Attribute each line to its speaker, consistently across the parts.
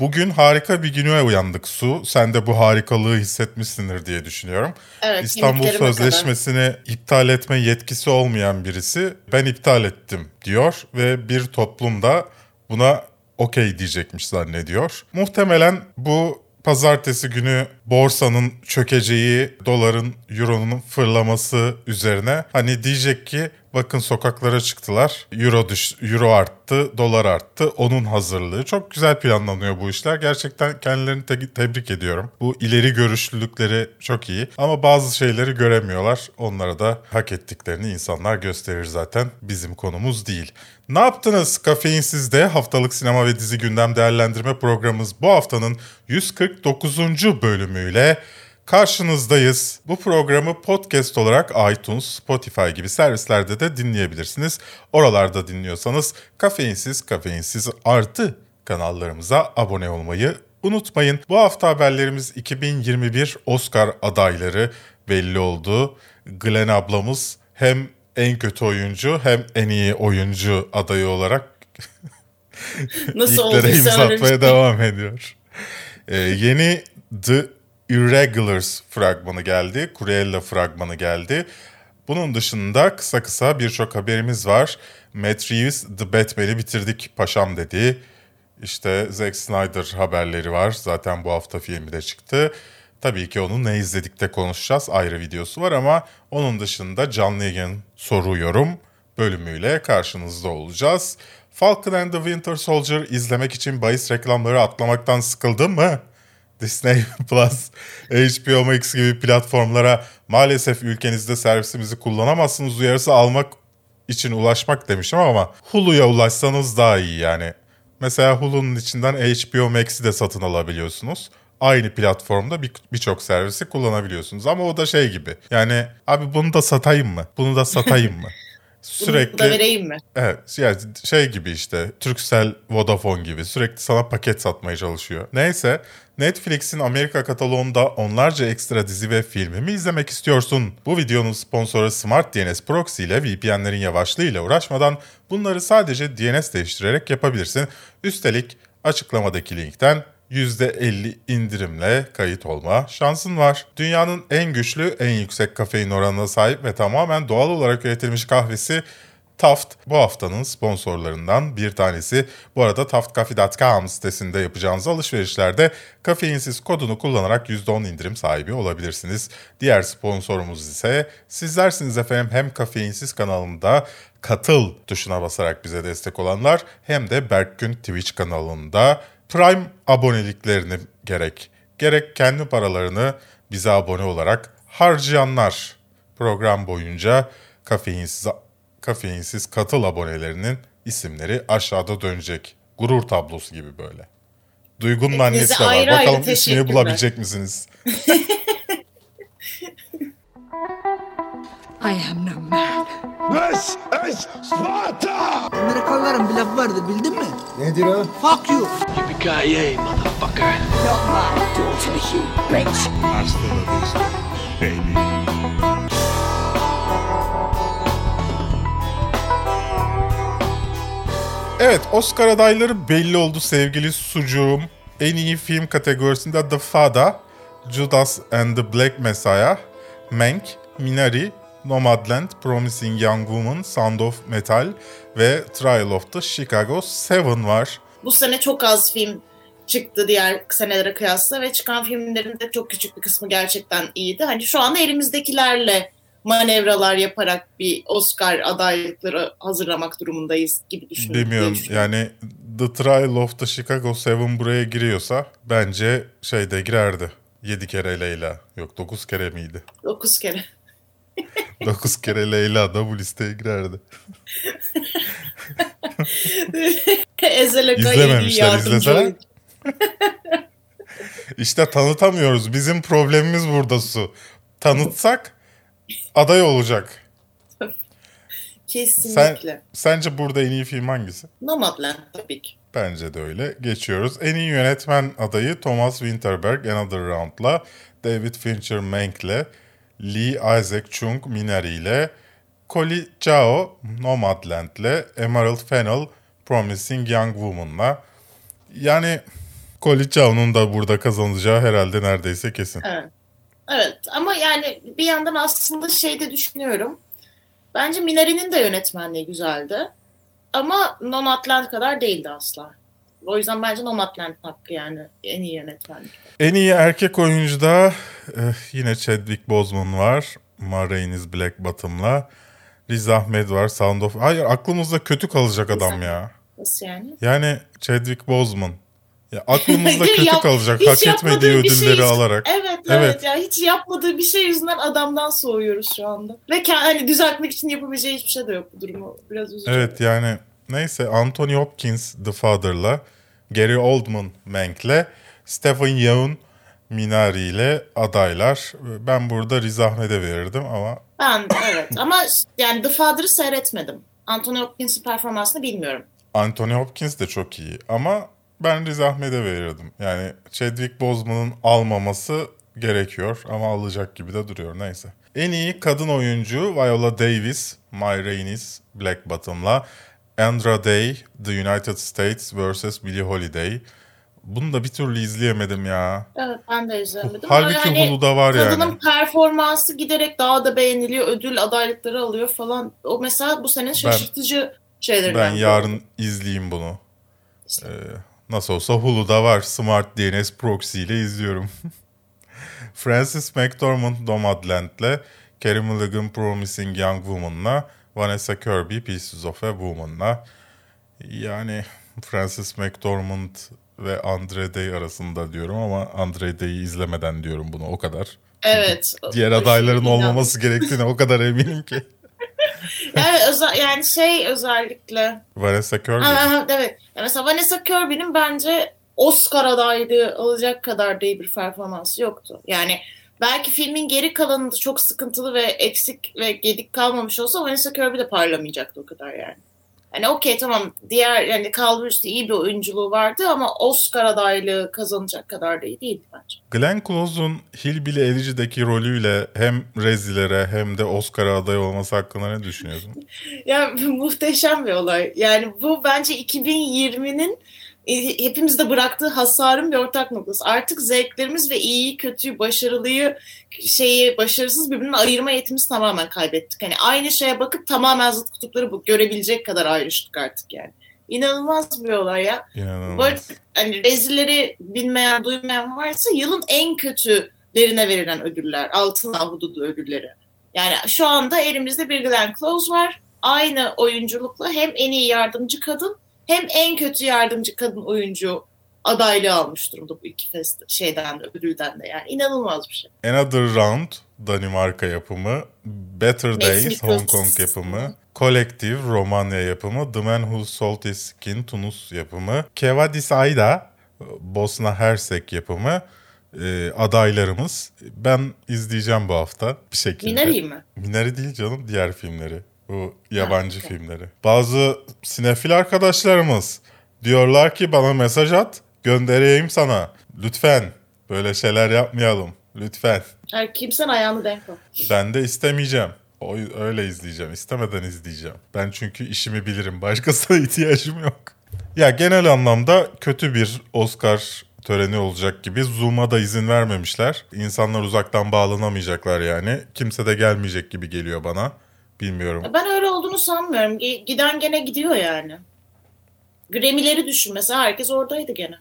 Speaker 1: Bugün harika bir güne uyandık Su. Sen de bu harikalığı hissetmişsindir diye düşünüyorum.
Speaker 2: Evet,
Speaker 1: İstanbul Sözleşmesi'ni iptal etme yetkisi olmayan birisi ben iptal ettim diyor ve bir toplumda buna okey diyecekmiş zannediyor. Muhtemelen bu pazartesi günü borsanın çökeceği, doların, euronun fırlaması üzerine hani diyecek ki bakın sokaklara çıktılar. Euro düş, euro arttı, dolar arttı. Onun hazırlığı. Çok güzel planlanıyor bu işler. Gerçekten kendilerini te- tebrik ediyorum. Bu ileri görüşlülükleri çok iyi. Ama bazı şeyleri göremiyorlar. Onlara da hak ettiklerini insanlar gösterir zaten. Bizim konumuz değil. Ne yaptınız Kafeinsiz'de haftalık sinema ve dizi gündem değerlendirme programımız bu haftanın 149. bölümüyle karşınızdayız. Bu programı podcast olarak iTunes, Spotify gibi servislerde de dinleyebilirsiniz. Oralarda dinliyorsanız Kafeinsiz, Kafeinsiz artı kanallarımıza abone olmayı unutmayın. Bu hafta haberlerimiz 2021 Oscar adayları belli oldu. Glenn ablamız hem en kötü oyuncu hem en iyi oyuncu adayı olarak
Speaker 2: Nasıl
Speaker 1: ilklere
Speaker 2: olduysa
Speaker 1: imza atmaya
Speaker 2: şey.
Speaker 1: devam ediyor. Ee, yeni The Irregulars fragmanı geldi. Cruella fragmanı geldi. Bunun dışında kısa kısa birçok haberimiz var. Matt Reeves The Batman'i bitirdik paşam dedi. İşte Zack Snyder haberleri var. Zaten bu hafta filmi de çıktı. Tabii ki onu ne izledik de konuşacağız. Ayrı videosu var ama onun dışında canlı yayın soru yorum bölümüyle karşınızda olacağız. Falcon and the Winter Soldier izlemek için bahis reklamları atlamaktan sıkıldın mı? Disney Plus, HBO Max gibi platformlara maalesef ülkenizde servisimizi kullanamazsınız uyarısı almak için ulaşmak demişim ama Hulu'ya ulaşsanız daha iyi yani. Mesela Hulu'nun içinden HBO Max'i de satın alabiliyorsunuz. Aynı platformda bir- birçok servisi kullanabiliyorsunuz. Ama o da şey gibi. Yani abi bunu da satayım mı? Bunu da satayım mı?
Speaker 2: Bunu da vereyim mi?
Speaker 1: Evet yani şey gibi işte Turkcell, Vodafone gibi sürekli sana paket satmaya çalışıyor. Neyse Netflix'in Amerika kataloğunda onlarca ekstra dizi ve filmi mi izlemek istiyorsun? Bu videonun sponsoru Smart DNS Proxy ile VPN'lerin yavaşlığıyla uğraşmadan bunları sadece DNS değiştirerek yapabilirsin. Üstelik açıklamadaki linkten %50 indirimle kayıt olma şansın var. Dünyanın en güçlü, en yüksek kafein oranına sahip ve tamamen doğal olarak üretilmiş kahvesi Taft bu haftanın sponsorlarından bir tanesi. Bu arada taftcafe.com sitesinde yapacağınız alışverişlerde kafeinsiz kodunu kullanarak %10 indirim sahibi olabilirsiniz. Diğer sponsorumuz ise sizlersiniz efendim hem kafeinsiz kanalında katıl tuşuna basarak bize destek olanlar hem de Berkgün Twitch kanalında Prime aboneliklerini gerek gerek kendi paralarını bize abone olarak harcayanlar program boyunca kafeinsiz kafeinsiz katıl abonelerinin isimleri aşağıda dönecek. Gurur tablosu gibi böyle. Duygu'nun
Speaker 2: Hepinize
Speaker 1: annesi de var.
Speaker 2: ayrı ayrı
Speaker 1: Bakalım ismini bulabilecek misiniz?
Speaker 3: I am no man.
Speaker 4: This is Sparta!
Speaker 5: Amerikalıların bir lafı vardı bildin mi?
Speaker 4: Nedir o?
Speaker 5: Fuck you.
Speaker 4: Yippee-ki-yay, motherfucker!
Speaker 5: Not my daughter, you bitch.
Speaker 4: Hasta la vista, baby.
Speaker 1: Evet Oscar adayları belli oldu sevgili sucuğum. En iyi film kategorisinde The Father, Judas and the Black Messiah, Mank, Minari, Nomadland, Promising Young Woman, Sound of Metal ve Trial of the Chicago 7 var.
Speaker 2: Bu sene çok az film çıktı diğer senelere kıyasla ve çıkan filmlerin de çok küçük bir kısmı gerçekten iyiydi. Hani şu anda elimizdekilerle manevralar yaparak bir Oscar adaylıkları hazırlamak durumundayız gibi düşünüyorum.
Speaker 1: Bilmiyorum yani The Trial of the Chicago 7 buraya giriyorsa bence şeyde girerdi. 7 kere Leyla. Yok 9 kere miydi?
Speaker 2: 9 kere.
Speaker 1: 9 kere Leyla da bu listeye girerdi. İzlememişler, izleseler. İşte tanıtamıyoruz. Bizim problemimiz burada su. Tanıtsak aday olacak. Sen,
Speaker 2: Kesinlikle.
Speaker 1: sence burada en iyi film hangisi?
Speaker 2: Nomadland tabii ki.
Speaker 1: Bence de öyle. Geçiyoruz. En iyi yönetmen adayı Thomas Winterberg Another Round'la, David Fincher Mank'le, Lee Isaac Chung Minari'yle, Koli Chao Nomadland'le, Emerald Fennell Promising Young Woman'la. Yani Koli Chau'nun da burada kazanacağı herhalde neredeyse kesin.
Speaker 2: Evet. Evet ama yani bir yandan aslında şey de düşünüyorum. Bence Minari'nin de yönetmenliği güzeldi. Ama Non-Atlant kadar değildi asla. O yüzden bence Non-Atlant hakkı yani en iyi yönetmenlik.
Speaker 1: En iyi erkek oyuncuda eh, yine Chadwick Boseman var. Ma Rainey's Black Bottom'la. Riz Ahmed var. Sound of... Hayır aklımızda kötü kalacak adam ya.
Speaker 2: Nasıl yani?
Speaker 1: Yani Chadwick Boseman. Ya aklımızda kötü
Speaker 2: Yap-
Speaker 1: kalacak hak etmediği
Speaker 2: bir
Speaker 1: ödülleri
Speaker 2: şey-
Speaker 1: alarak.
Speaker 2: Evet, evet
Speaker 1: Evet.
Speaker 2: ya hiç yapmadığı bir şey yüzünden adamdan soğuyoruz şu anda. Ve hani düzeltmek için yapabileceği hiçbir şey de yok bu durumu. Biraz üzücü.
Speaker 1: Evet yani neyse Anthony Hopkins The Father'la Gary Oldman Mank'le Stephen Yeun Minari ile adaylar. Ben burada Riz Ahmed'e verirdim ama
Speaker 2: Ben evet ama yani The Father'ı seyretmedim. Anthony Hopkins'in performansını bilmiyorum.
Speaker 1: Anthony Hopkins de çok iyi ama ben Riz Ahmed'e verirdim. Yani Chadwick Boseman'ın almaması gerekiyor ama alacak gibi de duruyor neyse. En iyi kadın oyuncu Viola Davis, My Rainey's Black Bottom'la Andra Day, The United States vs. Billie Holiday. Bunu da bir türlü izleyemedim ya.
Speaker 2: Evet ben de izlemedim.
Speaker 1: Halbuki
Speaker 2: hani
Speaker 1: Hulu'da var
Speaker 2: Kadının
Speaker 1: yani.
Speaker 2: performansı giderek daha da beğeniliyor. Ödül adaylıkları alıyor falan. O mesela bu senin şaşırtıcı şeylerinden.
Speaker 1: Ben yarın izleyeyim bunu. Ee, nasıl olsa Hulu'da var. Smart DNS Proxy ile izliyorum. Frances McDormand Nomadland'le, Carey Mulligan Promising Young Woman'la, Vanessa Kirby Pieces of a Woman'la. Yani Frances McDormand ve Andre Day arasında diyorum ama Andre Day'i izlemeden diyorum bunu o kadar.
Speaker 2: Evet.
Speaker 1: Diğer
Speaker 2: O-
Speaker 1: adayların olmaması gerektiğine o kadar eminim ki.
Speaker 2: Evet özel, yani şey özellikle.
Speaker 1: Vanessa Kirby.
Speaker 2: Ha, evet. Ya mesela Vanessa Kirby'nin bence Oscar adaylığı alacak kadar da iyi bir performansı yoktu. Yani belki filmin geri kalanında çok sıkıntılı ve eksik ve gedik kalmamış olsa Vanessa Kirby de parlamayacaktı o kadar yani. Hani okey tamam diğer yani kalburüstü iyi bir oyunculuğu vardı ama Oscar adaylığı kazanacak kadar da iyi değildi bence.
Speaker 1: Glenn Close'un Hillbilly Elegi'deki rolüyle hem Rezilere hem de Oscar'a aday olması hakkında ne düşünüyorsun?
Speaker 2: Ya muhteşem bir olay. Yani bu bence 2020'nin e, hepimizde bıraktığı hasarın bir ortak noktası. Artık zevklerimiz ve iyiyi, kötüyü, başarılıyı, şeyi, başarısız birbirinden ayırma yetimizi tamamen kaybettik. Hani aynı şeye bakıp tamamen zıt kutupları bu görebilecek kadar ayrıştık artık yani. İnanılmaz bir olay ya. Bu arada
Speaker 1: İnanılmaz.
Speaker 2: hani rezilleri bilmeyen, duymayan varsa yılın en kötülerine verilen ödüller. Altın ahududu ödülleri. Yani şu anda elimizde bir Glenn Close var. Aynı oyunculukla hem en iyi yardımcı kadın hem en kötü yardımcı kadın oyuncu adaylığı almış durumda bu iki fest şeyden de ödülden de yani inanılmaz bir şey.
Speaker 1: Another Round Danimarka yapımı, Better Days. Hong Kong yapımı, Collective Romanya yapımı, The Man Who Sold His Skin Tunus yapımı, Kevadis Ayda Bosna Hersek yapımı e, adaylarımız. Ben izleyeceğim bu hafta bir şekilde.
Speaker 2: Minari mi?
Speaker 1: Minari değil canım diğer filmleri. Bu yabancı
Speaker 2: okey.
Speaker 1: filmleri. Bazı sinefil arkadaşlarımız diyorlar ki bana mesaj at göndereyim sana. Lütfen böyle şeyler yapmayalım. Lütfen.
Speaker 2: Her kimsen ayağını denk al.
Speaker 1: Ben de istemeyeceğim. O, öyle izleyeceğim. İstemeden izleyeceğim. Ben çünkü işimi bilirim. Başkasına ihtiyacım yok. Ya genel anlamda kötü bir Oscar töreni olacak gibi. Zoom'a da izin vermemişler. İnsanlar uzaktan bağlanamayacaklar yani. Kimse de gelmeyecek gibi geliyor bana. Bilmiyorum.
Speaker 2: Ben öyle olduğunu sanmıyorum. Giden gene gidiyor yani. Grammy'leri düşün mesela herkes oradaydı gene.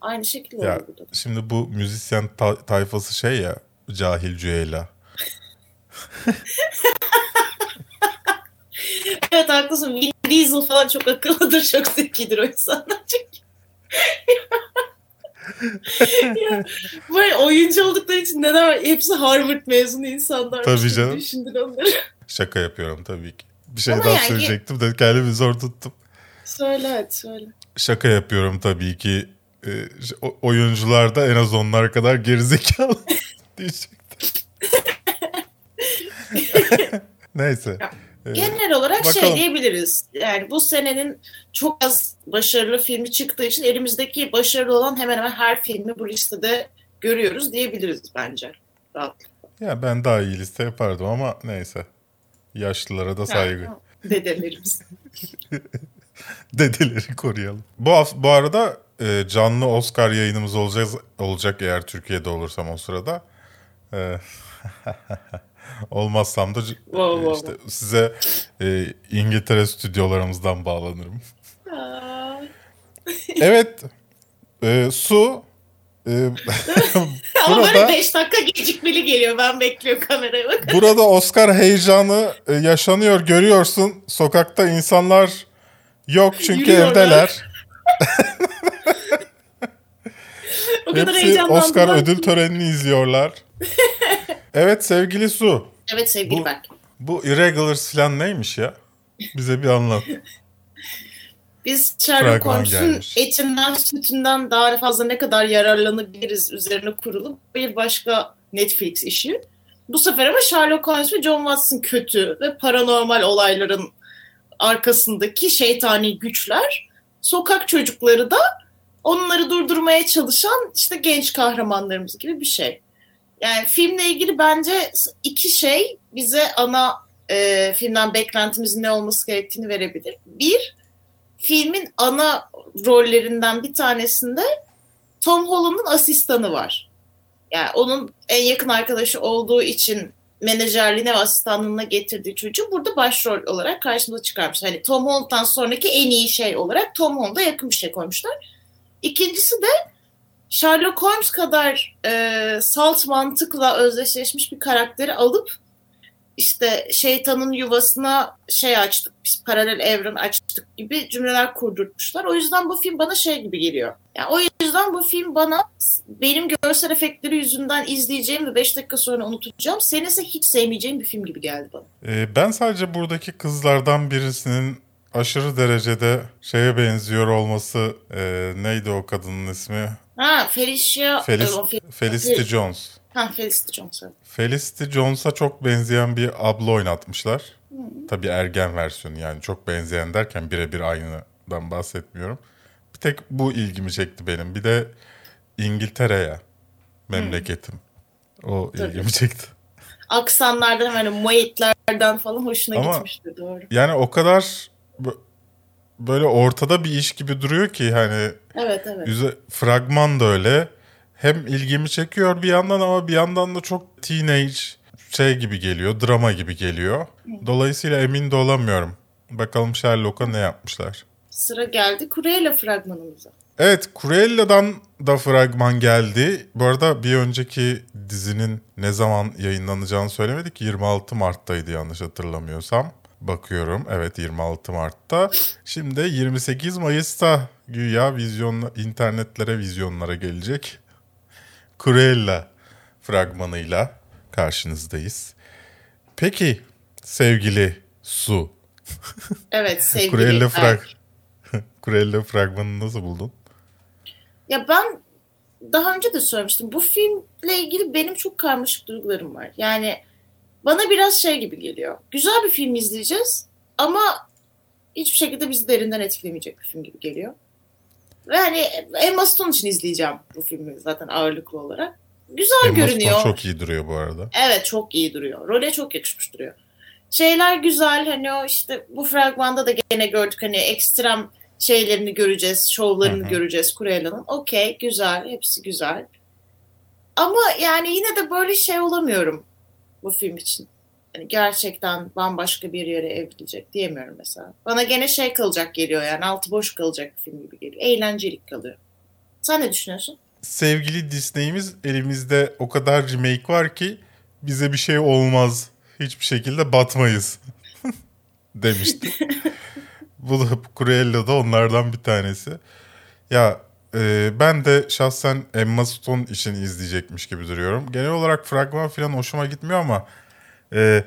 Speaker 2: Aynı şekilde
Speaker 1: Ya
Speaker 2: oldu
Speaker 1: şimdi bu müzisyen ta- tayfası şey ya cahil cüela.
Speaker 2: Evet haklısın. Vin Diesel falan çok akıllıdır, çok zekidir o insanlar çünkü. ya, böyle oyuncu oldukları için neden hepsi Harvard mezunu insanlar?
Speaker 1: Tabii canım.
Speaker 2: Düşündür onları.
Speaker 1: Şaka yapıyorum tabii ki. Bir şey
Speaker 2: Ama
Speaker 1: daha
Speaker 2: yani-
Speaker 1: söyleyecektim de kendimi zor tuttum.
Speaker 2: söyle hadi söyle.
Speaker 1: Şaka yapıyorum tabii ki. O- oyuncular da en az onlar kadar gerizekalı diyecektim. Neyse. Ee,
Speaker 2: Genel olarak şey
Speaker 1: bakalım.
Speaker 2: diyebiliriz. Yani bu senenin çok az başarılı filmi çıktığı için elimizdeki başarılı olan hemen hemen her filmi bu listede görüyoruz diyebiliriz bence. Rahatlıkla.
Speaker 1: ya ben daha iyi liste yapardım ama neyse. Yaşlılara da saygı.
Speaker 2: Dedelerimiz.
Speaker 1: Dedeleri koruyalım. Bu bu arada e, canlı Oscar yayınımız olacak, olacak eğer Türkiye'de olursam o sırada. E, olmazsam da
Speaker 2: Wow, wow,
Speaker 1: işte size e, İngiltere stüdyolarımızdan bağlanırım. Evet. e, su. E,
Speaker 2: Ama böyle
Speaker 1: burada
Speaker 2: 5 dakika gecikmeli geliyor. Ben bekliyorum kameraya bak.
Speaker 1: burada Oscar heyecanı e, yaşanıyor görüyorsun. Sokakta insanlar yok çünkü
Speaker 2: Yürüyorlar.
Speaker 1: evdeler.
Speaker 2: O kadar
Speaker 1: Hepsi. Oscar ödül törenini izliyorlar. evet sevgili Su.
Speaker 2: Evet sevgili
Speaker 1: Bu-
Speaker 2: Berk.
Speaker 1: Bu Irregulars falan neymiş ya? Bize bir anlat.
Speaker 2: Biz Sherlock Holmes'un etinden, sütünden daha fazla ne kadar yararlanabiliriz üzerine kurulup bir başka Netflix işi. Bu sefer ama Sherlock Holmes ve John Watson kötü ve paranormal olayların arkasındaki şeytani güçler. Sokak çocukları da onları durdurmaya çalışan işte genç kahramanlarımız gibi bir şey. Yani filmle ilgili bence iki şey bize ana e, filmden beklentimizin ne olması gerektiğini verebilir. Bir, filmin ana rollerinden bir tanesinde Tom Holland'ın asistanı var. Yani onun en yakın arkadaşı olduğu için menajerliğine ve asistanlığına getirdiği çocuğu burada başrol olarak karşımıza çıkarmış. Hani Tom Holland'dan sonraki en iyi şey olarak Tom Holland'a yakın bir şey koymuşlar. İkincisi de Sherlock Holmes kadar e, salt mantıkla özdeşleşmiş bir karakteri alıp işte şeytanın yuvasına şey açtık, biz paralel evren açtık gibi cümleler kurdurmuşlar. O yüzden bu film bana şey gibi geliyor. Yani o yüzden bu film bana benim görsel efektleri yüzünden izleyeceğim ve 5 dakika sonra unutacağım. Senin ise hiç sevmeyeceğim bir film gibi geldi bana.
Speaker 1: Ee, ben sadece buradaki kızlardan birisinin aşırı derecede şeye benziyor olması e, neydi o kadının ismi?
Speaker 2: Ha Felicia...
Speaker 1: Felis,
Speaker 2: Fel-
Speaker 1: Felicity Jones.
Speaker 2: Ha Felicity Jones. evet.
Speaker 1: Felicity Jones'a çok benzeyen bir abla oynatmışlar. Tabii ergen versiyonu yani çok benzeyen derken birebir aynıdan bahsetmiyorum. Bir tek bu ilgimi çekti benim. Bir de İngiltere'ye memleketim. O
Speaker 2: Tabii.
Speaker 1: ilgimi çekti.
Speaker 2: Aksanlardan hani Moitlerden falan hoşuna
Speaker 1: Ama-
Speaker 2: gitmişti doğru.
Speaker 1: Yani o kadar bö- böyle ortada bir iş gibi duruyor ki hani
Speaker 2: Evet evet.
Speaker 1: yüze, fragman da öyle. Hem ilgimi çekiyor bir yandan ama bir yandan da çok teenage şey gibi geliyor, drama gibi geliyor. Dolayısıyla emin de olamıyorum. Bakalım Sherlock'a ne yapmışlar.
Speaker 2: Sıra geldi Kureyla fragmanımıza.
Speaker 1: Evet, Cruella'dan da fragman geldi. Bu arada bir önceki dizinin ne zaman yayınlanacağını söylemedik. 26 Mart'taydı yanlış hatırlamıyorsam. Bakıyorum. Evet 26 Mart'ta. Şimdi 28 Mayıs'ta güya vizyon internetlere vizyonlara gelecek. Cruella fragmanıyla karşınızdayız. Peki sevgili Su.
Speaker 2: Evet sevgili
Speaker 1: Cruella, frag Cruella fragmanını nasıl buldun?
Speaker 2: Ya ben daha önce de söylemiştim. Bu filmle ilgili benim çok karmaşık duygularım var. Yani bana biraz şey gibi geliyor. Güzel bir film izleyeceğiz ama hiçbir şekilde bizi derinden etkilemeyecek bir film gibi geliyor. Ve hani Emma Stone için izleyeceğim bu filmi zaten ağırlıklı olarak. Güzel
Speaker 1: Emma
Speaker 2: görünüyor.
Speaker 1: Stone çok iyi duruyor bu arada.
Speaker 2: Evet çok iyi duruyor. Role çok yakışmış duruyor. Şeyler güzel hani o işte bu fragmanda da gene gördük hani ekstrem şeylerini göreceğiz, şovlarını
Speaker 1: Hı hı.
Speaker 2: göreceğiz Cruella'nın. Okey güzel, hepsi güzel. Ama yani yine de böyle şey olamıyorum bu film için. Yani gerçekten bambaşka bir yere evrilecek diyemiyorum mesela. Bana gene şey kalacak geliyor yani altı boş kalacak bir film gibi geliyor. Eğlencelik kalıyor. Sen ne düşünüyorsun?
Speaker 1: Sevgili Disney'imiz elimizde o kadar remake var ki bize bir şey olmaz. Hiçbir şekilde batmayız. demişti. Bu da Cruella da onlardan bir tanesi. Ya e, ben de şahsen Emma Stone için izleyecekmiş gibi duruyorum. Genel olarak fragman falan hoşuma gitmiyor ama e,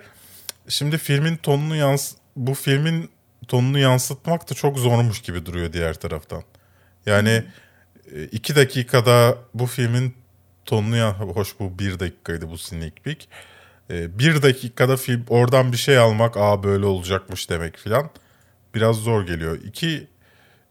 Speaker 1: şimdi filmin tonunu yans bu filmin tonunu yansıtmak da çok zormuş gibi duruyor diğer taraftan. Yani e, iki dakikada bu filmin tonunu ya hoş bu bir dakikaydı bu sneak peek. E, bir dakikada film oradan bir şey almak aa böyle olacakmış demek filan biraz zor geliyor. İki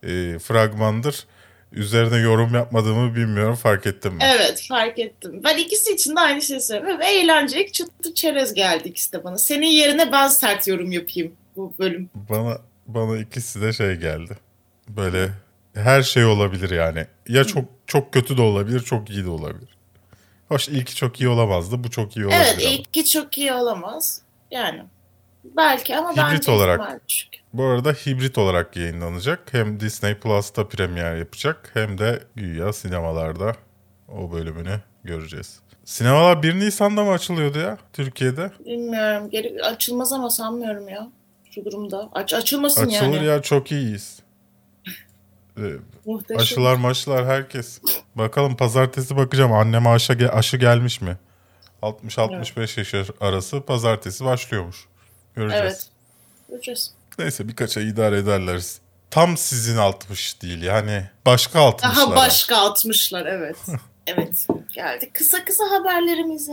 Speaker 1: e, fragmandır üzerine yorum yapmadığımı bilmiyorum fark ettim mi?
Speaker 2: Evet fark ettim. Ben ikisi için de aynı şeyi söylüyorum. Eğlencelik çıtı çerez geldi ikisi de bana. Senin yerine ben sert yorum yapayım bu bölüm.
Speaker 1: Bana bana ikisi de şey geldi. Böyle her şey olabilir yani. Ya çok çok kötü de olabilir, çok iyi de olabilir. Hoş ilki çok iyi olamazdı, bu çok iyi olabilir.
Speaker 2: Evet
Speaker 1: ama.
Speaker 2: ilki çok iyi olamaz. Yani belki ama
Speaker 1: Hibrit
Speaker 2: bence
Speaker 1: olarak.
Speaker 2: düşük.
Speaker 1: Bu arada hibrit olarak yayınlanacak. Hem Disney Plus'ta premier yapacak hem de güya sinemalarda o bölümünü göreceğiz. Sinemalar 1 Nisan'da mı açılıyordu ya Türkiye'de?
Speaker 2: Bilmiyorum. Geri açılmaz ama sanmıyorum ya. Şu durumda. Aç, açılmasın
Speaker 1: Açılır
Speaker 2: yani.
Speaker 1: ya çok iyiyiz. Ee,
Speaker 2: Muhteşem.
Speaker 1: aşılar maşılar herkes. Bakalım pazartesi bakacağım anneme aşı, aşı gelmiş mi? 60-65 yaş arası pazartesi başlıyormuş. Göreceğiz.
Speaker 2: Evet. Göreceğiz.
Speaker 1: Neyse birkaç ay idare ederler. Tam sizin 60 değil yani başka 60'lara.
Speaker 2: Daha başka atmışlar evet. evet. Geldik kısa kısa haberlerimize.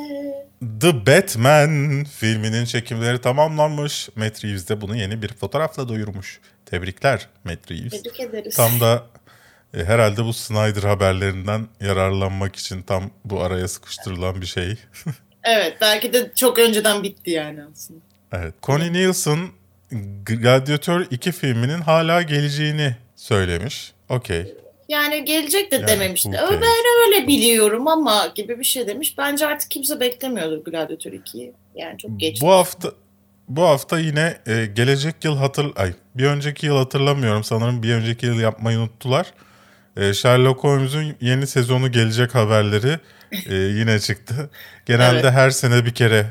Speaker 1: The Batman filminin çekimleri tamamlanmış. Matt Reeves de bunu yeni bir fotoğrafla duyurmuş. Tebrikler Matt Reeves.
Speaker 2: Tebrik ederiz.
Speaker 1: Tam da e, herhalde bu Snyder haberlerinden yararlanmak için tam bu araya sıkıştırılan bir şey.
Speaker 2: Evet belki de çok önceden bitti yani aslında.
Speaker 1: Evet. Connie Nielsen Gladiator 2 filminin hala geleceğini söylemiş. Okey.
Speaker 2: Yani gelecek de
Speaker 1: Yani,
Speaker 2: dememişti.
Speaker 1: cares?
Speaker 2: Ben öyle biliyorum ama gibi bir şey demiş. Bence artık kimse beklemiyordur Gladiator 2'yi. Yani çok geç.
Speaker 1: Bu hafta bu hafta yine e, gelecek yıl hatır ay bir önceki yıl hatırlamıyorum sanırım bir önceki yıl yapmayı unuttular. E, Sherlock Holmes'un yeni sezonu gelecek haberleri e, yine çıktı. Genelde
Speaker 2: Evet.
Speaker 1: her sene bir kere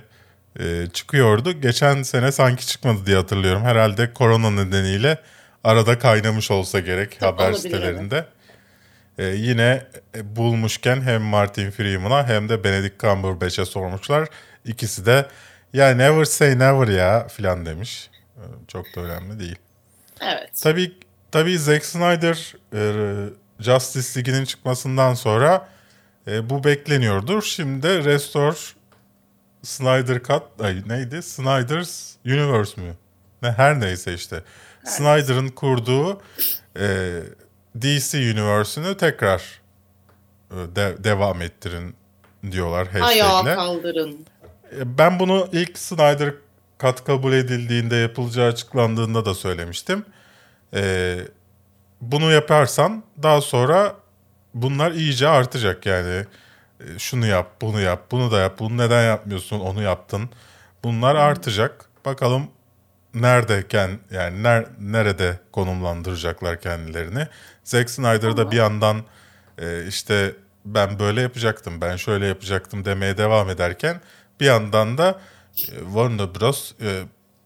Speaker 1: e, çıkıyordu. Geçen sene sanki çıkmadı diye hatırlıyorum. Herhalde korona nedeniyle arada kaynamış olsa gerek
Speaker 2: Tabii,
Speaker 1: haber sitelerinde. E, yine e, bulmuşken hem Martin Freeman'a hem de Benedict Cumberbatch'e sormuşlar. İkisi de ya never say never ya filan demiş. E, Çok da önemli değil.
Speaker 2: Evet.
Speaker 1: Tabii tabii Zack Snyder e, Justice League'inin çıkmasından sonra e, bu bekleniyordur. Şimdi Restore Snyder Cut ay neydi? Snyder's Universe mü? Ne her neyse işte. Snyder'ın kurduğu e, DC Universe'ünü tekrar e, de- devam ettirin diyorlar
Speaker 2: Ayağa
Speaker 1: hashtag'le.
Speaker 2: kaldırın.
Speaker 1: E, Ben bunu ilk Snyder kat kabul edildiğinde yapılacağı açıklandığında da söylemiştim. Ee, bunu yaparsan daha sonra bunlar iyice artacak yani. E, şunu yap, bunu yap, bunu da yap, bunu neden yapmıyorsun, onu yaptın. Bunlar artacak. Bakalım neredeyken yani ner- nerede konumlandıracaklar kendilerini. Zack Snyder da bir yandan e, işte ben böyle yapacaktım, ben şöyle yapacaktım demeye devam ederken bir yandan da e, Warner Bros. e,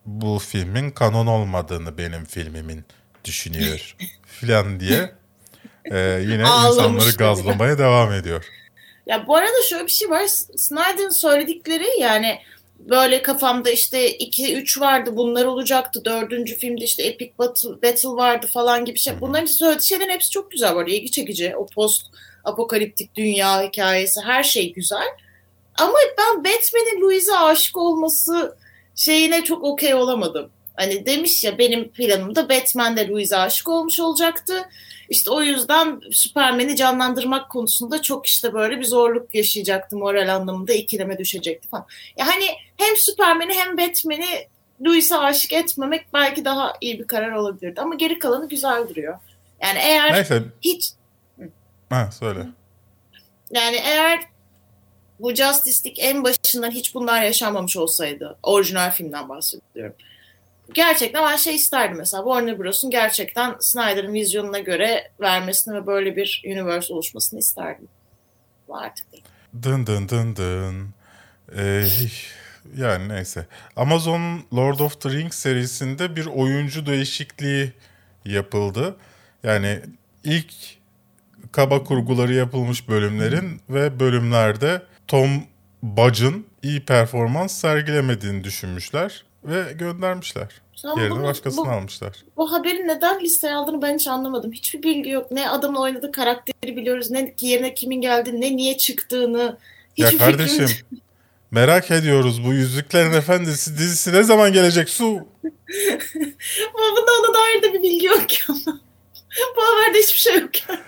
Speaker 1: bu filmin kanon olmadığını benim filmimin düşünüyor filan diye e, yine insanları gazlamaya devam ediyor.
Speaker 2: Ya bu arada şöyle bir şey var. Snyder'ın söyledikleri yani böyle kafamda işte 2-3 vardı bunlar olacaktı. Dördüncü filmde işte Epic Battle, Battle vardı falan gibi şey. Bunların söylediği şeylerin hepsi çok güzel var. İlgi çekici. O post apokaliptik dünya hikayesi her şey güzel. Ama ben Batman'in Louise'e aşık olması şeyine çok okey olamadım. Hani demiş ya benim planımda Batman de Louise'e aşık olmuş olacaktı. İşte o yüzden Superman'i canlandırmak konusunda çok işte böyle bir zorluk yaşayacaktı moral anlamında ikileme düşecekti falan. Ya hani hem Superman'i hem Batman'i Louis'e aşık etmemek belki daha iyi bir karar olabilirdi ama geri kalanı güzel duruyor. Yani eğer
Speaker 1: Neyse,
Speaker 2: hiç
Speaker 1: ha söyle.
Speaker 2: yani eğer bu Justice League en başından hiç bunlar yaşanmamış olsaydı, orijinal filmden bahsediyorum. Gerçekten ben şey isterdim mesela Warner Bros'un gerçekten Snyder'ın vizyonuna göre vermesini ve böyle bir universe oluşmasını isterdim. Bu artık değil.
Speaker 1: Dın dın dın dın. Ee, yani neyse. Amazon Lord of the Rings serisinde bir oyuncu değişikliği yapıldı. Yani ilk kaba kurguları yapılmış bölümlerin ve bölümlerde Tom Budge'ın iyi performans sergilemediğini düşünmüşler ve göndermişler.
Speaker 2: Sen
Speaker 1: Yerine
Speaker 2: bunu-
Speaker 1: başkasını
Speaker 2: bu-
Speaker 1: almışlar.
Speaker 2: Bu haberin neden listeye aldığını ben hiç anlamadım. Hiçbir bilgi yok. Ne adamın oynadığı karakteri biliyoruz, ne yerine kimin geldiğini, ne niye çıktığını.
Speaker 1: Ya
Speaker 2: Hiçbir fikrim
Speaker 1: kardeşim
Speaker 2: yok.
Speaker 1: merak ediyoruz bu Yüzüklerin Efendisi dizisi ne zaman gelecek su?
Speaker 2: Ama bunda ona dair de bir bilgi yok ki ama. Bu haberde hiçbir şey yok yani.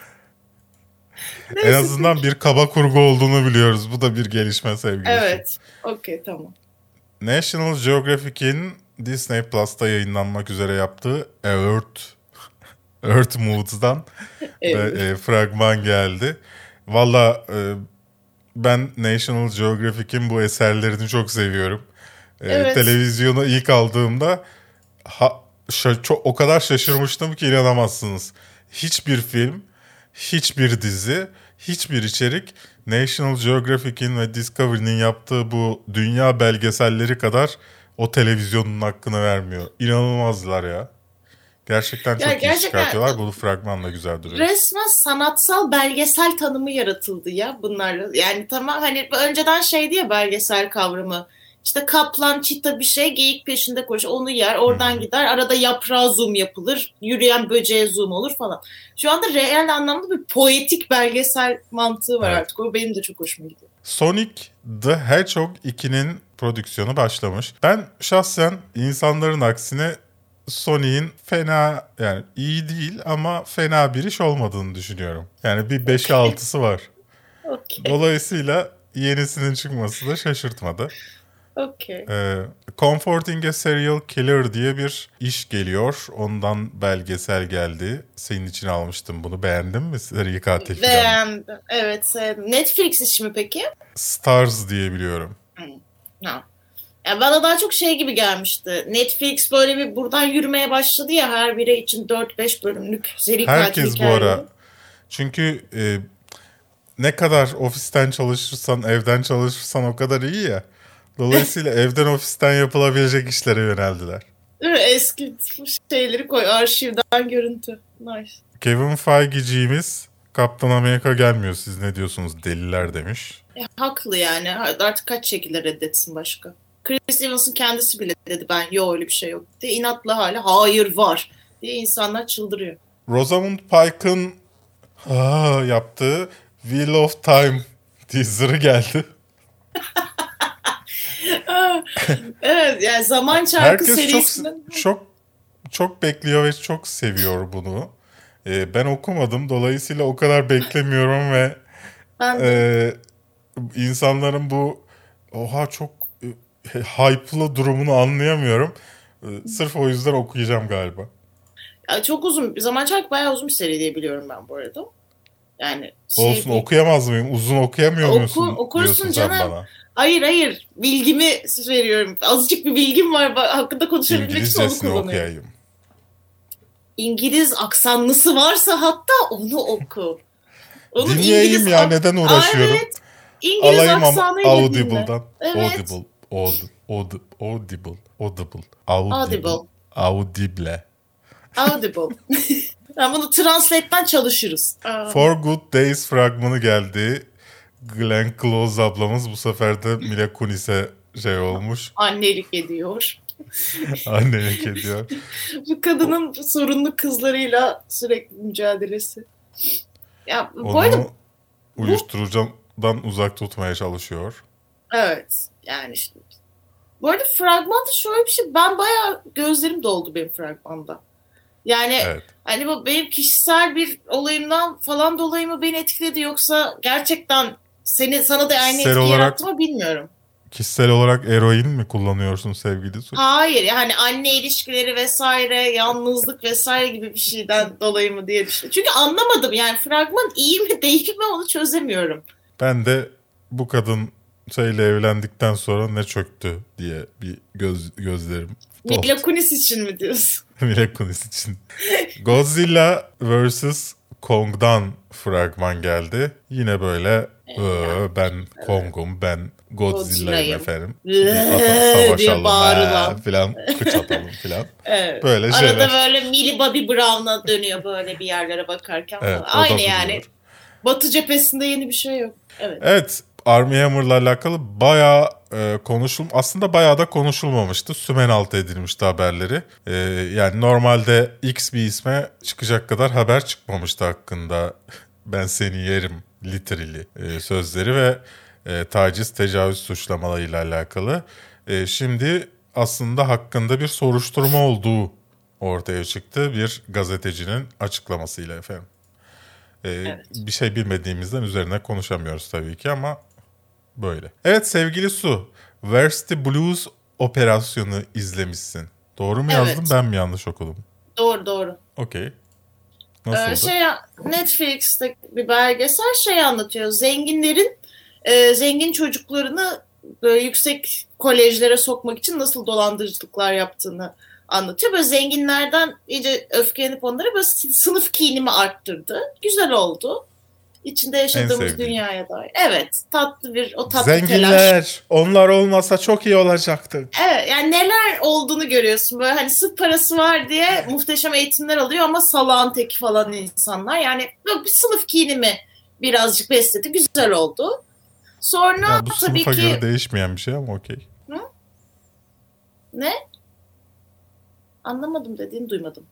Speaker 1: En azından bir kaba kurgu olduğunu biliyoruz. Bu da bir gelişme sevgili.
Speaker 2: Evet. Okey tamam.
Speaker 1: National Geographic'in Disney Plus'ta yayınlanmak üzere yaptığı Earth Earth Moods'dan
Speaker 2: Evet.
Speaker 1: ve, e, fragman geldi. Valla e, ben National Geographic'in bu eserlerini çok seviyorum. E,
Speaker 2: Evet.
Speaker 1: Televizyona ilk aldığımda ha, şa- çok, o kadar şaşırmıştım ki inanamazsınız. Hiçbir film, hiçbir dizi, hiçbir içerik National Geographic'in ve Discovery'nin yaptığı bu dünya belgeselleri kadar o televizyonun hakkını vermiyor. İnanılmazlar ya. Gerçekten çok
Speaker 2: Ya
Speaker 1: iyi
Speaker 2: gerçekten-
Speaker 1: çıkartıyorlar. Bu fragman da güzel duruyor.
Speaker 2: Resmen sanatsal belgesel tanımı yaratıldı ya bunlarla. Yani tamam hani önceden şeydi ya belgesel kavramı. İşte kaplan, çita bir şey geyik peşinde koşar. Onu yer, oradan gider. Arada yaprağa zoom yapılır. Yürüyen böceğe zoom olur falan. Şu anda reel anlamda bir poetik belgesel mantığı var
Speaker 1: Evet.
Speaker 2: artık. O benim de çok hoşuma gidiyor.
Speaker 1: Sonic the Hedgehog 2'nin prodüksiyonu başlamış. Ben şahsen insanların aksine Sonic'in fena yani iyi değil ama fena bir iş olmadığını düşünüyorum. Yani bir 5'e 6'sı var.
Speaker 2: Okey.
Speaker 1: Dolayısıyla yenisinin çıkması da şaşırtmadı.
Speaker 2: Okey.
Speaker 1: Ee, Comforting a Serial Killer diye bir iş geliyor. Ondan belgesel geldi. Senin için almıştım bunu. Beğendin mi seri katil falan?
Speaker 2: Beğendim. Evet sevdim. Netflix işi mi peki?
Speaker 1: Stars diye biliyorum.
Speaker 2: Ha. Ya bana daha çok şey gibi gelmişti. Netflix böyle bir buradan yürümeye başladı ya her biri için 4-5 bölümlük seri katil
Speaker 1: Herkes bu ara. Çünkü e, ne kadar ofisten çalışırsan, evden çalışırsan o kadar iyi ya. Dolayısıyla evden ofisten yapılabilecek işlere yöneldiler.
Speaker 2: Değil mi? Eski şeyleri koy arşivden görüntü. Nice.
Speaker 1: Kevin Feige'ciğimiz Kaptan Amerika gelmiyor siz ne diyorsunuz deliler demiş.
Speaker 2: E, haklı yani. Artık kaç şekilde reddetsin başka. Chris Evans'ın kendisi bile dedi ben yok öyle bir şey yok diye inatla hala hayır var diye insanlar çıldırıyor.
Speaker 1: Rosamund Pike'ın yaptığı Wheel of Time teaser'ı geldi.
Speaker 2: evet yani zaman çarkı
Speaker 1: Herkes çok
Speaker 2: serisinin
Speaker 1: çok çok bekliyor ve çok seviyor bunu. Ee, ben okumadım dolayısıyla o kadar beklemiyorum ve e, insanların bu oha çok e, hype'lı durumunu anlayamıyorum. E, sırf o yüzden okuyacağım galiba.
Speaker 2: Ya çok uzun zaman çarkı bayağı uzun bir seri diye biliyorum ben bu arada. Yani şey
Speaker 1: Olsun
Speaker 2: değil.
Speaker 1: okuyamaz mıyım? Uzun okuyamıyor
Speaker 2: Oku-
Speaker 1: musun?
Speaker 2: okursun canım.
Speaker 1: bana.
Speaker 2: Hayır hayır bilgimi veriyorum. Azıcık bir bilgim var hakkında konuşabilmek için onu kullanıyorum.
Speaker 1: okuyayım.
Speaker 2: İngiliz aksanlısı varsa hatta onu oku. Onun
Speaker 1: Dinleyeyim
Speaker 2: İngiliz
Speaker 1: ya neden uğraşıyorum?
Speaker 2: Aa, evet. İngiliz
Speaker 1: Alayım
Speaker 2: aksanıyla.
Speaker 1: Audible'dan.
Speaker 2: Evet.
Speaker 1: Audible. Aud- Aud- Audible. Audible. Audible.
Speaker 2: Audible.
Speaker 1: Audible.
Speaker 2: Audible. yani bunu translate'den çalışırız. Aa,
Speaker 1: For Good Days fragmanı geldi. Glenn Close ablamız bu sefer de Mila Kunis'e şey olmuş.
Speaker 2: annelik ediyor.
Speaker 1: Annelik ediyor.
Speaker 2: Bu kadının sorunlu kızlarıyla sürekli mücadelesi. Ya bu arada
Speaker 1: Onu uyuşturucudan uzak tutmaya çalışıyor.
Speaker 2: evet yani işte. Bu arada fragmanda şöyle bir şey ben bayağı gözlerim doldu benim fragmanda. Yani
Speaker 1: Evet.
Speaker 2: hani bu benim kişisel bir olayımdan falan dolayı mı beni etkiledi yoksa gerçekten seni sana da aynı etki
Speaker 1: olarak-
Speaker 2: yarattı mı bilmiyorum.
Speaker 1: Kişisel olarak eroin mi kullanıyorsun sevgili Su?
Speaker 2: Hayır yani anne ilişkileri vesaire yalnızlık vesaire gibi bir şeyden dolayı mı diye düşündüm. Çünkü anlamadım yani fragman iyi mi değil mi onu çözemiyorum.
Speaker 1: Ben de bu kadın şeyle evlendikten sonra ne çöktü diye bir göz, gözlerim.
Speaker 2: Mila Kunis için mi diyorsun?
Speaker 1: Mila Kunis için. Godzilla vs. Kong'dan fragman geldi. Yine böyle "Ee, ben Kong'um ben Godzilla'yım
Speaker 2: Godzilla'yım."
Speaker 1: efendim. Savaşalım ha, filan kıç atalım filan.
Speaker 2: Evet.
Speaker 1: Böyle
Speaker 2: Arada
Speaker 1: şeyler.
Speaker 2: böyle Millie Bobby Brown'a dönüyor böyle bir yerlere bakarken
Speaker 1: Evet,
Speaker 2: falan. Aynı yani. Batı cephesinde yeni bir şey yok. Evet.
Speaker 1: Evet Army Hammer'la alakalı bayağı e, konuşul aslında bayağı da konuşulmamıştı. Sümen altı edilmişti haberleri. E, yani normalde X bir isme çıkacak kadar haber çıkmamıştı hakkında. Ben seni yerim literally e, sözleri ve e, taciz tecavüz suçlamalarıyla alakalı. E, şimdi aslında hakkında bir soruşturma olduğu ortaya çıktı bir gazetecinin açıklamasıyla efendim. Ee,
Speaker 2: Evet.
Speaker 1: Bir şey bilmediğimizden üzerine konuşamıyoruz tabii ki ama böyle. Evet sevgili Su, Where's the Blues operasyonu izlemişsin. Doğru mu
Speaker 2: Evet.
Speaker 1: yazdım ben mi yanlış okudum?
Speaker 2: Doğru doğru.
Speaker 1: Okey. Nasıldı?
Speaker 2: Ee, şey Netflix'te bir belgesel şey anlatıyor. Zenginlerin e, zengin çocuklarını böyle yüksek kolejlere sokmak için nasıl dolandırıcılıklar yaptığını anlatıyor. Böyle zenginlerden iyice öfkelenip onlara böyle sınıf kinimi arttırdı. Güzel oldu. İçinde yaşadığımız dünyaya dair. Evet. Tatlı bir o tatlı telaş.
Speaker 1: Zenginler. Onlar olmasa çok iyi olacaktı.
Speaker 2: Evet yani neler olduğunu görüyorsun. Böyle hani sırf parası var diye muhteşem eğitimler alıyor ama salağın teki falan insanlar. Yani bir sınıf kinimi birazcık besledi. Güzel oldu. Sonra
Speaker 1: Ya bu
Speaker 2: tabii ki
Speaker 1: göre değişmeyen bir şey ama okey.
Speaker 2: ne? Anlamadım dediğini duymadım.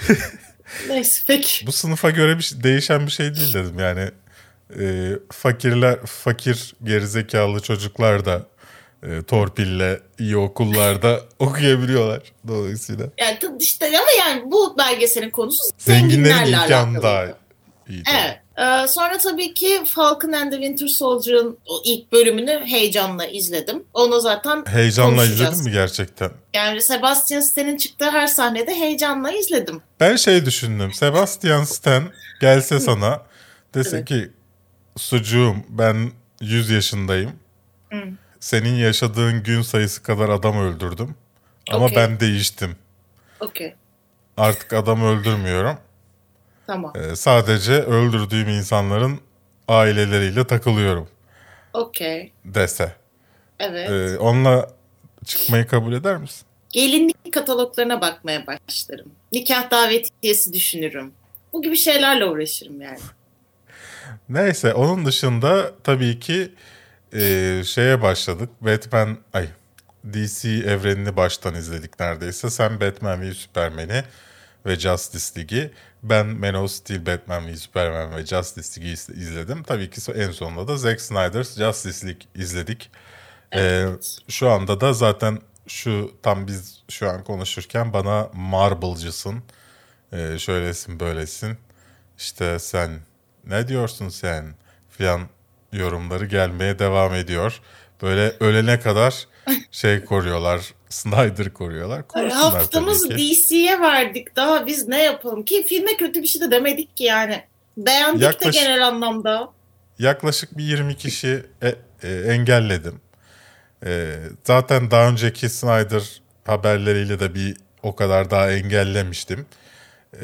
Speaker 2: Neyse peki.
Speaker 1: Bu sınıfa göre bir şey- değişen bir şey değil dedim yani. e, fakirler, fakir gerizekalı çocuklar da e, torpille iyi okullarda okuyabiliyorlar dolayısıyla.
Speaker 2: Yani işte ama yani bu belgeselin konusu
Speaker 1: Zenginlerin
Speaker 2: zenginlerle
Speaker 1: imkanı daha iyi.
Speaker 2: Evet. Ee, sonra tabii ki Falcon and the Winter Soldier'ın ilk bölümünü heyecanla izledim. Onu zaten
Speaker 1: Heyecanla izledin mi gerçekten?
Speaker 2: Yani Sebastian Stan'in çıktığı her sahnede heyecanla izledim.
Speaker 1: Ben şey düşündüm. Sebastian Stan gelse sana dese
Speaker 2: Evet.
Speaker 1: ki sucuğum ben 100 yaşındayım.
Speaker 2: Hı.
Speaker 1: Senin yaşadığın gün sayısı kadar adam öldürdüm. Ama
Speaker 2: Okey.
Speaker 1: ben değiştim.
Speaker 2: Okey.
Speaker 1: Artık adam öldürmüyorum.
Speaker 2: Tamam.
Speaker 1: Ee, sadece öldürdüğüm insanların aileleriyle takılıyorum
Speaker 2: Okey.
Speaker 1: dese.
Speaker 2: Evet.
Speaker 1: Ee, onunla çıkmayı kabul eder misin?
Speaker 2: Gelinlik kataloglarına bakmaya başlarım. Nikah davetiyesi düşünürüm. Bu gibi şeylerle uğraşırım yani.
Speaker 1: Neyse onun dışında tabii ki e, şeye başladık. Batman ay DC evrenini baştan izledik neredeyse. Sen Batman v Superman'i ve Justice League'i. Ben Man of Steel, Batman v Superman ve Justice League'i iz- izledim. Tabii ki en sonunda da Zack Snyder's Justice League izledik. E, şu anda da zaten şu tam biz şu an konuşurken bana Marble'cısın. E, şöylesin böylesin. İşte sen ne diyorsun sen filan yorumları gelmeye devam ediyor. Böyle ölene kadar şey koruyorlar. Snyder koruyorlar. Korusunlar ki.
Speaker 2: DC'ye verdik. Daha biz ne yapalım ki? Filme kötü bir şey de demedik ki yani. Beğendik
Speaker 1: Yaklaş-
Speaker 2: de genel anlamda.
Speaker 1: Yaklaşık bir 20 kişi e- e, engelledim. E, zaten daha önceki Snyder haberleriyle de bir o kadar daha engellemiştim. E,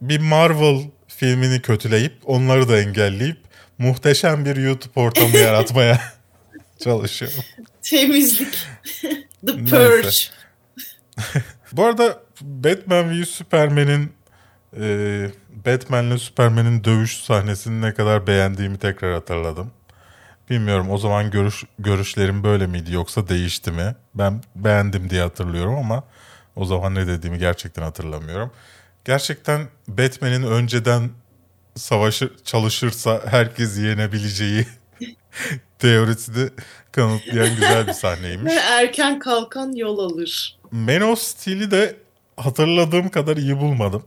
Speaker 1: bir Marvel filmini kötüleyip onları da engelleyip muhteşem bir YouTube ortamı yaratmaya çalışıyorum.
Speaker 2: Temizlik. The. Purge.
Speaker 1: Bu arada Batman v Superman'in e, Batman'le Superman'in dövüş sahnesini ne kadar beğendiğimi tekrar hatırladım. Bilmiyorum o zaman görüş görüşlerim böyle miydi yoksa değişti mi? Ben beğendim diye hatırlıyorum ama o zaman ne dediğimi gerçekten hatırlamıyorum. Gerçekten Batman'in önceden savaşı çalışırsa herkes yenebileceği teorisini kanıtlayan güzel bir sahneymiş.
Speaker 2: Erken kalkan yol alır.
Speaker 1: Man of Steel'i de hatırladığım kadar iyi bulmadım.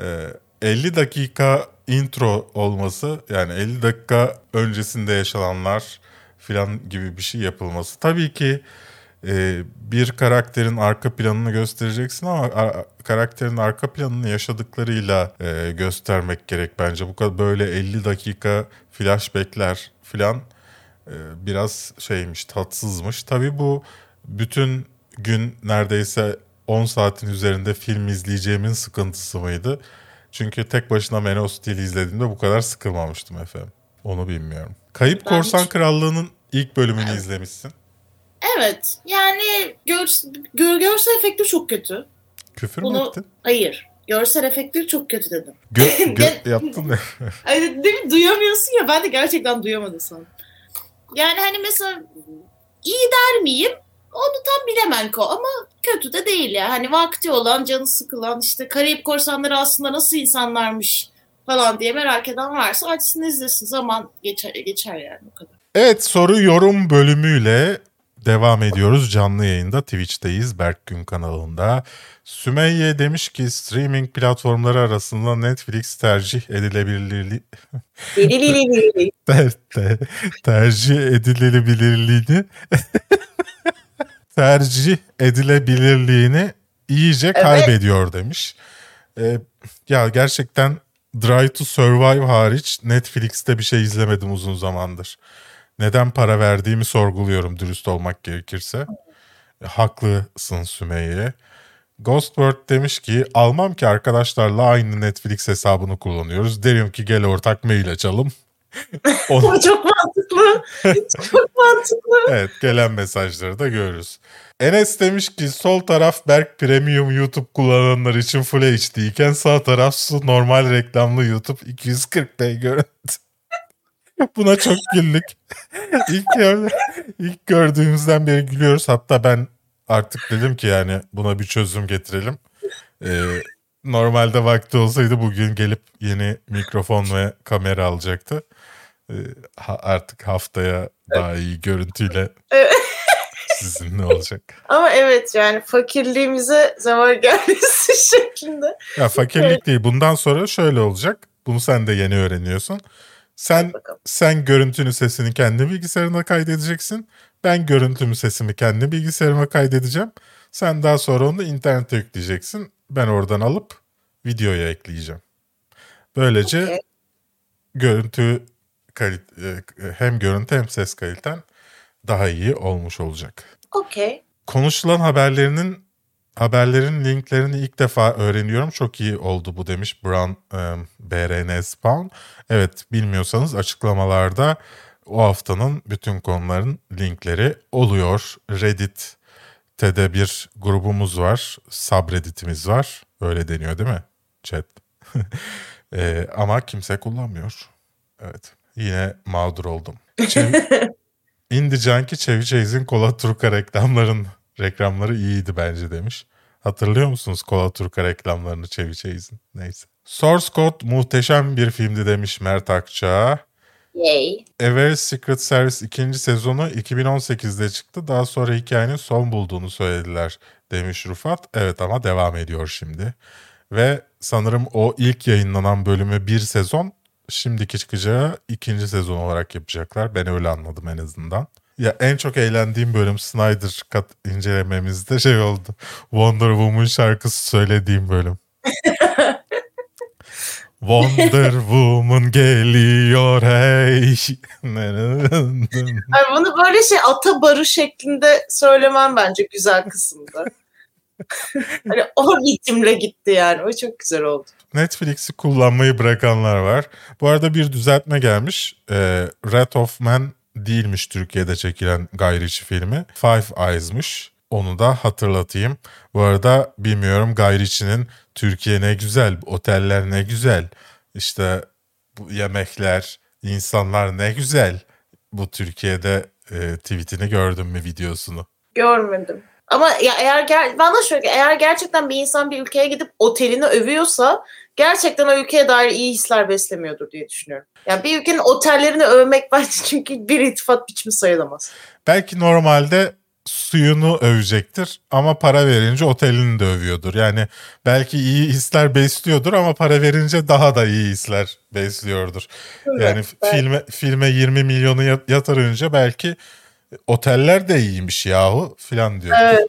Speaker 1: Ee, 50 dakika intro olması yani 50 dakika öncesinde yaşananlar filan gibi bir şey yapılması. Tabii ki e, bir karakterin arka planını göstereceksin ama a- karakterin arka planını yaşadıklarıyla e, göstermek gerek bence. Bu kadar böyle 50 dakika flashbackler filan biraz şeymiş tatsızmış. Tabii bu bütün gün neredeyse 10 saatin üzerinde film izleyeceğimin sıkıntısı mıydı? Çünkü tek başına Man of Steel izlediğimde bu kadar sıkılmamıştım efendim. Onu bilmiyorum. Kayıp
Speaker 2: Ben
Speaker 1: Korsan
Speaker 2: hiç-
Speaker 1: Krallığı'nın ilk bölümünü izlemişsin.
Speaker 2: Evet. Yani gör, gör, görsel efektleri çok kötü.
Speaker 1: Küfür mü
Speaker 2: Bunu
Speaker 1: ettin?
Speaker 2: hayır. Görsel efektleri çok kötü dedim.
Speaker 1: Gö- gö- yaptın ne?
Speaker 2: Ay, değil mi? Duyamıyorsun ya. Ben de gerçekten duyamadım sana. Yani hani mesela iyi der miyim? Onu tam bilemem ko ama kötü de değil ya. Hani vakti olan, canı sıkılan işte Karayip Korsanları aslında nasıl insanlarmış falan diye merak eden varsa açsın izlesin. Zaman geçer, geçer yani o kadar.
Speaker 1: Evet soru yorum bölümüyle devam ediyoruz. Canlı yayında Twitch'teyiz Berk Gün kanalında. Sümeyye demiş ki streaming platformları arasında Netflix tercih edilebilirliği ter, ter- tercih edilebilirliğini tercih edilebilirliğini iyice kaybediyor demiş. Ee, ya gerçekten Drive to Survive hariç Netflix'te bir şey izlemedim uzun zamandır. Neden para verdiğimi sorguluyorum dürüst olmak gerekirse. Haklısın Sümeyye. Ghostword demiş ki almam ki arkadaşlarla aynı Netflix hesabını kullanıyoruz. Derim ki gel ortak mail açalım. Onu-
Speaker 2: çok mantıklı. çok mantıklı.
Speaker 1: evet gelen mesajları da görürüz. Enes demiş ki sol taraf Berk Premium YouTube kullananlar için Full HD iken sağ taraf su normal reklamlı YouTube 240p görüntü. Buna çok güldük. ilk, ilk gördüğümüzden beri gülüyoruz. Hatta ben artık dedim ki yani buna bir çözüm getirelim. Ee, normalde vakti olsaydı bugün gelip yeni mikrofon ve kamera alacaktı. Ee, ha- artık haftaya daha iyi görüntüyle sizinle olacak.
Speaker 2: Ama evet yani fakirliğimize zeval gelmesi şeklinde.
Speaker 1: Ya fakirlik değil. Bundan sonra şöyle olacak. Bunu sen de yeni öğreniyorsun. Sen sen görüntünü sesini kendi bilgisayarına kaydedeceksin. Ben görüntümü sesimi kendi bilgisayarıma kaydedeceğim. Sen daha sonra onu internete yükleyeceksin. Ben oradan alıp videoya ekleyeceğim. Böylece
Speaker 2: Okey.
Speaker 1: görüntü e, hem görüntü hem ses kaliten daha iyi olmuş olacak.
Speaker 2: Okey.
Speaker 1: Konuşulan haberlerinin haberlerin linklerini ilk defa öğreniyorum. Çok iyi oldu bu demiş Brown e, BRN Spawn. Evet bilmiyorsanız açıklamalarda o haftanın bütün konuların linkleri oluyor. Reddit'te de bir grubumuz var. Subreddit'imiz var. Öyle deniyor değil mi? Chat. E, ama kimse kullanmıyor. Evet. Yine mağdur oldum. Çev- Indie Junkie Chevy Chase'in Kola Turka reklamların reklamları iyiydi bence demiş. Hatırlıyor musunuz Kola Turka reklamlarını Chevy Chase'in? Neyse. Source Code muhteşem bir filmdi demiş Mert Akça.
Speaker 2: Yay.
Speaker 1: Very Secret Service ikinci sezonu 2018'de çıktı. Daha sonra hikayenin son bulduğunu söylediler demiş Rufat. Evet ama devam ediyor şimdi. Ve sanırım o ilk yayınlanan bölümü bir sezon şimdiki çıkacağı ikinci sezon olarak yapacaklar. Ben öyle anladım en azından. Ya en çok eğlendiğim bölüm Snyder kat incelememizde şey oldu. Wonder Woman şarkısı söylediğim bölüm. Wonder Woman geliyor hey.
Speaker 2: Ay bunu böyle şey ata barı şeklinde söylemem bence güzel kısımda. hani o ritimle gitti yani. O çok güzel oldu.
Speaker 1: Netflix'i kullanmayı bırakanlar var. Bu arada bir düzeltme gelmiş. Ee, Red of Man değilmiş Türkiye'de çekilen Guy Ritchie filmi. Five Eyes'mış. Onu da hatırlatayım. Bu arada bilmiyorum Guy Ritchie'nin Türkiye ne güzel, oteller ne güzel, işte bu yemekler, insanlar ne güzel. Bu Türkiye'de e, tweetini gördüm mü videosunu?
Speaker 2: Görmedim. Ama ya eğer ger bana şöyle eğer gerçekten bir insan bir ülkeye gidip otelini övüyorsa gerçekten o ülkeye dair iyi hisler beslemiyordur diye düşünüyorum. Yani bir ülkenin otellerini övmek bence çünkü bir iltifat biçimi sayılamaz.
Speaker 1: Belki normalde suyunu övecektir ama para verince otelini de övüyordur. Yani belki iyi hisler besliyordur ama para verince daha da iyi hisler besliyordur. Yani
Speaker 2: belki.
Speaker 1: filme filme 20 milyonu yat- yatırınca belki oteller de iyiymiş yahu filan diyor.
Speaker 2: Evet.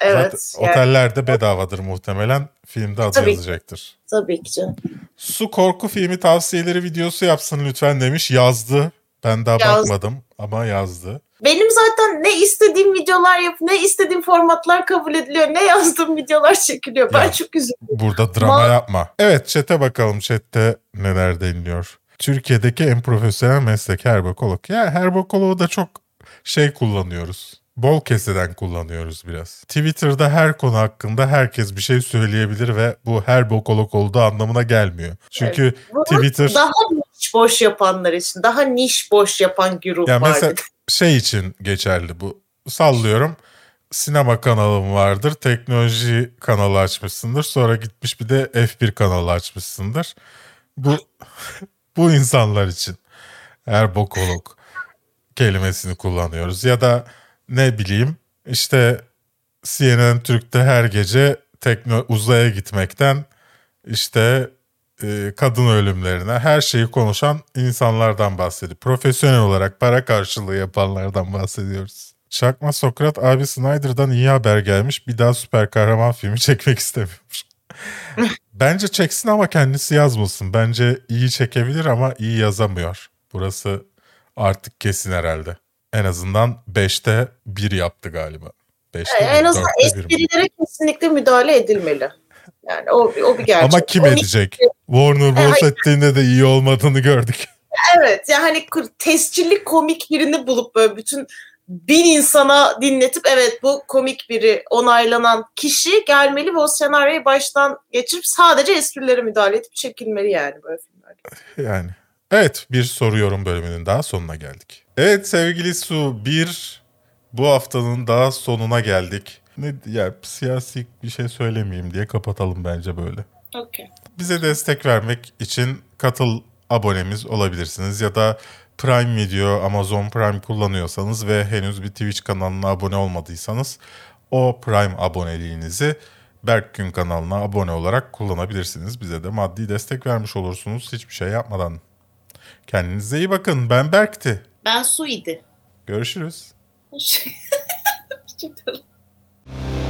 Speaker 2: Evet.
Speaker 1: Zaten
Speaker 2: yani
Speaker 1: oteller de bedavadır muhtemelen. Filmde adı
Speaker 2: Tabii.
Speaker 1: yazacaktır.
Speaker 2: tabii ki canım.
Speaker 1: Su korku filmi tavsiyeleri videosu yapsın lütfen demiş. Yazdı. Ben daha
Speaker 2: Yaz-
Speaker 1: bakmadım ama yazdı.
Speaker 2: Benim zaten ne istediğim videolar yap, ne istediğim formatlar kabul ediliyor, ne yazdığım videolar çekiliyor. Ben
Speaker 1: Ya.
Speaker 2: çok üzüldüm.
Speaker 1: Burada drama
Speaker 2: Ma-
Speaker 1: yapma. Evet chat'e bakalım. Chat'te neler deniliyor. Türkiye'deki en profesyonel meslek herbokolog. Ya herbokoloğu da çok şey kullanıyoruz. Bol keseden kullanıyoruz biraz. Twitter'da her konu hakkında herkes bir şey söyleyebilir ve bu herbokolog olduğu anlamına gelmiyor. Çünkü
Speaker 2: Bunu
Speaker 1: Twitter
Speaker 2: Daha niş boş yapanlar için, daha niş boş yapan güruh
Speaker 1: Ya
Speaker 2: var.
Speaker 1: mesela
Speaker 2: de.
Speaker 1: şey için geçerli bu. Sallıyorum. Sinema kanalım vardır. Teknoloji kanalı açmışsındır. Sonra gitmiş bir de F1 kanalı açmışsındır. Bu bu insanlar için erbokolog kelimesini kullanıyoruz. Ya da ne bileyim işte CNN Türk'te her gece tekno uzaya gitmekten işte e, kadın ölümlerine her şeyi konuşan insanlardan bahsediyor. Profesyonel olarak para karşılığı yapanlardan bahsediyoruz. Çakma Sokrat abi Snyder'dan iyi haber gelmiş. Bir daha süper kahraman filmi çekmek istemiyormuş. Bence çeksin ama kendisi yazmasın. Bence iyi çekebilir ama iyi yazamıyor. Burası artık kesin herhalde. En azından 5'te 1 yaptı galiba. 5'te
Speaker 2: Yani en azından
Speaker 1: 4'te 1 mi?
Speaker 2: esprilere kesinlikle müdahale edilmeli. Yani o, o bir gerçek.
Speaker 1: Ama kim edecek? Warner Bros.
Speaker 2: hayır.
Speaker 1: ettiğinde de iyi olmadığını gördük.
Speaker 2: Evet yani hani tescilli komik birini bulup böyle bütün bin insana dinletip evet bu komik biri onaylanan kişi gelmeli ve o senaryoyu baştan geçirip sadece esprilere müdahale edip çekilmeli yani böyle filmlerde.
Speaker 1: Yani. Evet bir soru yorum bölümünün daha sonuna geldik. Evet sevgili Su bir bu haftanın daha sonuna geldik. Ne ya siyasi bir şey söylemeyeyim diye kapatalım bence böyle.
Speaker 2: Okey.
Speaker 1: Bize destek vermek için katıl abonemiz olabilirsiniz ya da Prime Video, Amazon Prime kullanıyorsanız ve henüz bir Twitch kanalına abone olmadıysanız o Prime aboneliğinizi Berkgün kanalına abone olarak kullanabilirsiniz. Bize de maddi destek vermiş olursunuz hiçbir şey yapmadan. Kendinize iyi bakın. Ben Berk'ti.
Speaker 2: Ben Su'ydi.
Speaker 1: Görüşürüz.
Speaker 2: Hoşçakalın.